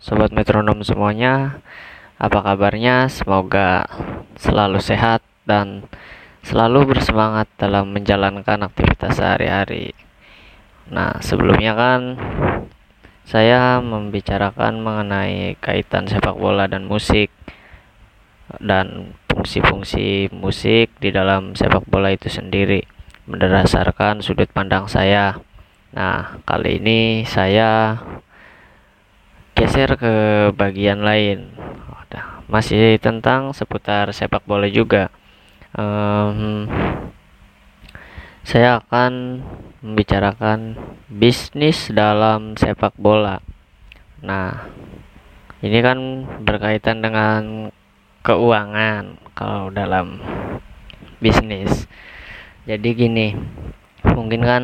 Sobat Metronom semuanya Apa kabarnya? Semoga selalu sehat dan selalu bersemangat dalam menjalankan aktivitas sehari-hari Nah sebelumnya kan saya membicarakan mengenai kaitan sepak bola dan musik dan fungsi-fungsi musik di dalam sepak bola itu sendiri berdasarkan sudut pandang saya. Nah, kali ini saya geser ke bagian lain. Masih tentang seputar sepak bola juga. Em, saya akan membicarakan bisnis dalam sepak bola. Nah, ini kan berkaitan dengan keuangan kalau dalam bisnis. Jadi gini, mungkin kan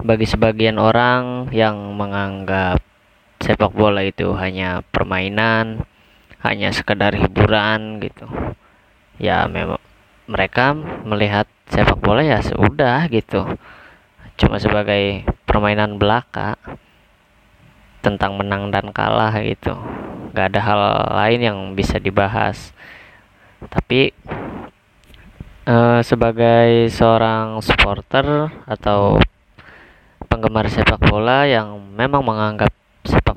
bagi sebagian orang yang menganggap sepak bola itu hanya permainan, hanya sekedar hiburan gitu. Ya memang mereka melihat sepak bola ya sudah gitu. Cuma sebagai permainan belaka tentang menang dan kalah gitu. Gak ada hal lain yang bisa dibahas. Tapi eh, sebagai seorang supporter atau penggemar sepak bola yang memang menganggap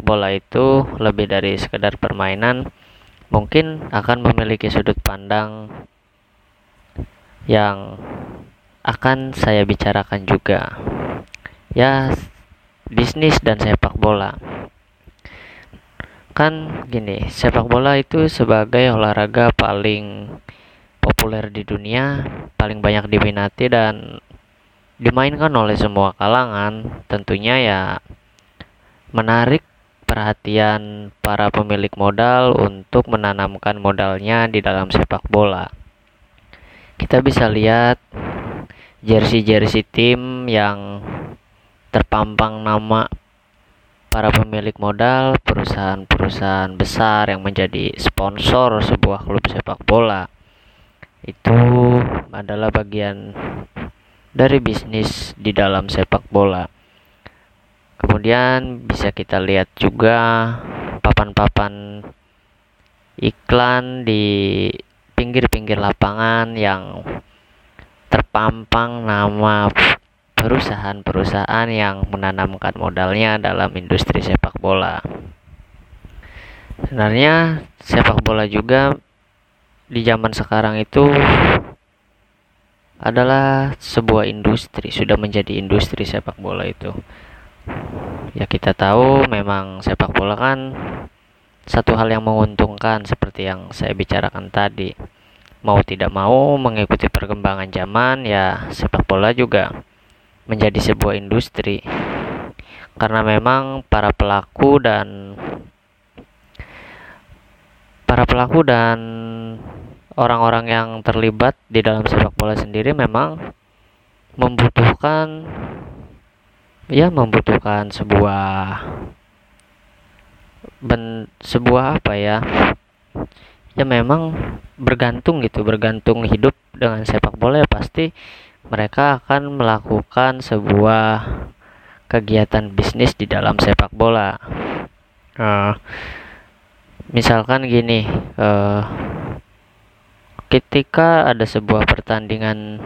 bola itu lebih dari sekedar permainan mungkin akan memiliki sudut pandang yang akan saya bicarakan juga. Ya bisnis dan sepak bola. Kan gini sepak bola itu sebagai olahraga paling populer di dunia paling banyak diminati dan dimainkan oleh semua kalangan. Tentunya ya menarik perhatian para pemilik modal untuk menanamkan modalnya di dalam sepak bola kita bisa lihat jersey-jersey tim yang terpampang nama para pemilik modal perusahaan-perusahaan besar yang menjadi sponsor sebuah klub sepak bola itu adalah bagian dari bisnis di dalam sepak bola. Kemudian bisa kita lihat juga papan-papan iklan di pinggir-pinggir lapangan yang terpampang nama perusahaan-perusahaan yang menanamkan modalnya dalam industri sepak bola. Sebenarnya sepak bola juga di zaman sekarang itu adalah sebuah industri, sudah menjadi industri sepak bola itu. Ya kita tahu memang sepak bola kan satu hal yang menguntungkan seperti yang saya bicarakan tadi. Mau tidak mau mengikuti perkembangan zaman ya sepak bola juga menjadi sebuah industri. Karena memang para pelaku dan para pelaku dan orang-orang yang terlibat di dalam sepak bola sendiri memang membutuhkan ya membutuhkan sebuah ben, sebuah apa ya? Ya memang bergantung gitu bergantung hidup dengan sepak bola ya pasti mereka akan melakukan sebuah kegiatan bisnis di dalam sepak bola. Eh, misalkan gini eh, ketika ada sebuah pertandingan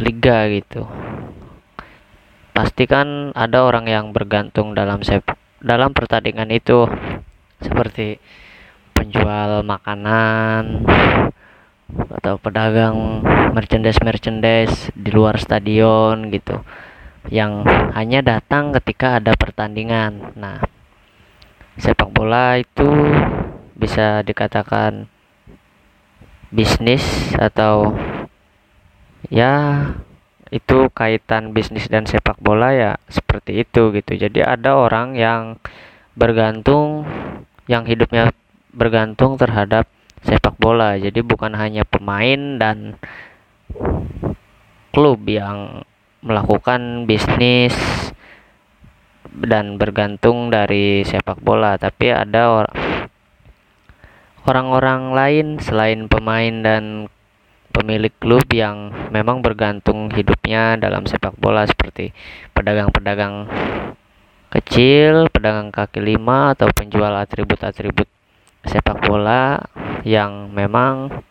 liga gitu pasti kan ada orang yang bergantung dalam sepak dalam pertandingan itu. Seperti penjual makanan atau pedagang merchandise merchandise di luar stadion gitu yang hanya datang ketika ada pertandingan. Nah sepak bola itu bisa dikatakan bisnis atau ya itu kaitan bisnis dan sepak bola ya seperti itu gitu jadi ada orang yang bergantung yang hidupnya bergantung terhadap sepak bola. Jadi bukan hanya pemain dan klub yang melakukan bisnis dan bergantung dari sepak bola, tapi ada or- orang-orang lain selain pemain dan pemilik klub yang memang bergantung hidupnya dalam sepak bola seperti pedagang-pedagang kecil, pedagang kaki lima atau penjual atribut-atribut sepak bola yang memang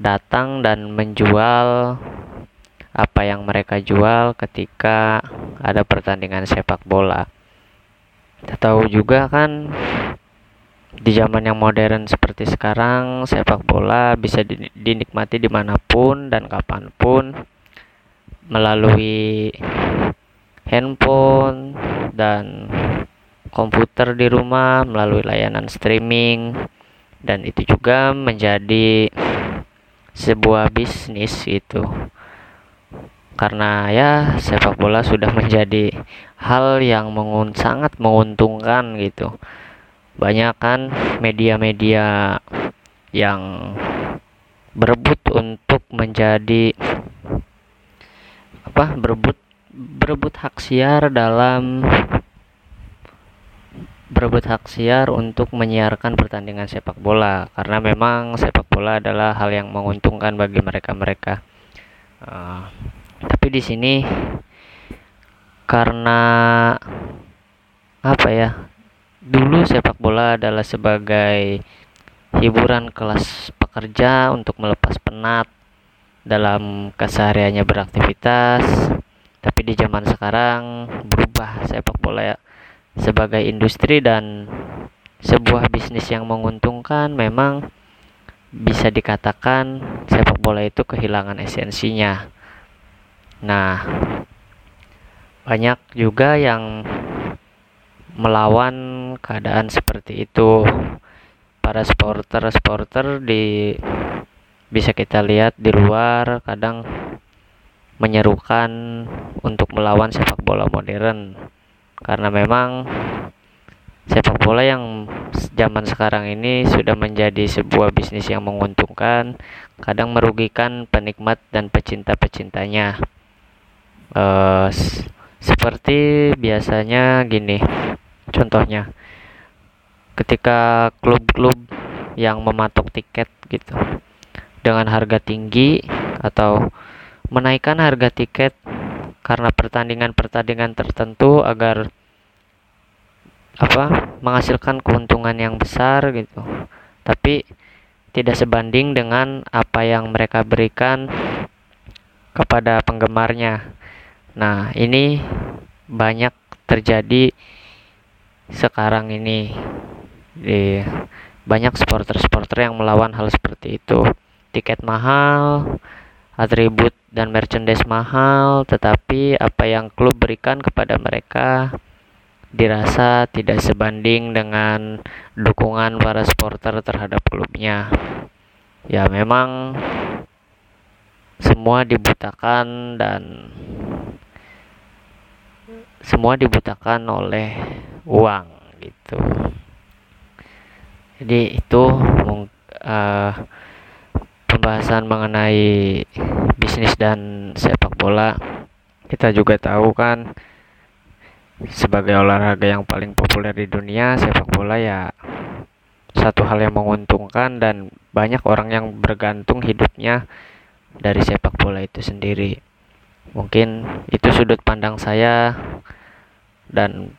datang dan menjual apa yang mereka jual ketika ada pertandingan sepak bola. Kita tahu juga kan di zaman yang modern seperti sekarang sepak bola bisa di- dinikmati di mana pun dan kapan pun. Melalui handphone dan komputer di rumah melalui layanan streaming. Dan itu juga menjadi sebuah bisnis itu karena ya sepak bola sudah menjadi hal yang mengun sangat menguntungkan gitu banyak kan media-media yang berebut untuk menjadi apa berebut berebut hak siar dalam berebut hak siar untuk menyiarkan pertandingan sepak bola karena memang sepak bola adalah hal yang menguntungkan bagi mereka-mereka. Eh, tapi di sini karena apa ya? Dulu sepak bola adalah sebagai hiburan kelas pekerja untuk melepas penat dalam kesehariannya beraktivitas. Tapi di zaman sekarang berubah sepak bola ya sebagai industri dan sebuah bisnis yang menguntungkan memang bisa dikatakan sepak bola itu kehilangan esensinya. Nah, banyak juga yang melawan keadaan seperti itu. Para supporter-supporter di bisa kita lihat di luar kadang menyerukan untuk melawan sepak bola modern karena memang sepak bola yang zaman sekarang ini sudah menjadi sebuah bisnis yang menguntungkan kadang merugikan penikmat dan pecinta-pecintanya s- seperti biasanya gini contohnya ketika klub-klub yang mematok tiket gitu dengan harga tinggi atau menaikkan harga tiket karena pertandingan-pertandingan tertentu agar apa menghasilkan keuntungan yang besar gitu. Tapi tidak sebanding dengan apa yang mereka berikan kepada penggemarnya. Nah ini banyak terjadi sekarang ini di banyak supporter-supporter yang melawan hal seperti itu tiket mahal atribut dan merchandise mahal, tetapi apa yang klub berikan kepada mereka dirasa tidak sebanding dengan dukungan para supporter terhadap klubnya. Ya, memang semua dibutakan dan semua dibutakan oleh uang gitu. Jadi itu eh, pembahasan mengenai bisnis dan sepak bola kita juga tahu kan sebagai olahraga yang paling populer di dunia sepak bola ya satu hal yang menguntungkan dan banyak orang yang bergantung hidupnya dari sepak bola itu sendiri mungkin itu sudut pandang saya dan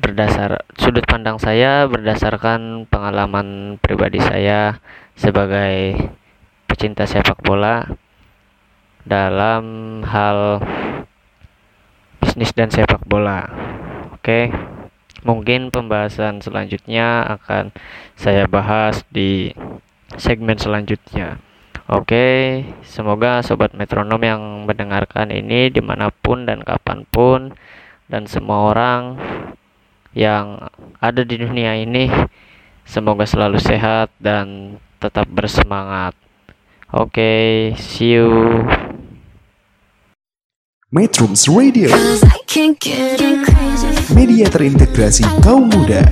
berdasar sudut pandang saya berdasarkan pengalaman pribadi saya sebagai pecinta sepak bola dalam hal bisnis dan sepak bola. Oke. Mungkin pembahasan selanjutnya akan saya bahas di segmen selanjutnya. Oke, semoga sobat metronom yang mendengarkan ini di mana pun dan kapan pun dan semua orang yang ada di dunia ini semoga selalu sehat dan tetap bersemangat. Oke, see you. Metrums Radio, Cause I can't get crazy. media terintegrasi kaum muda.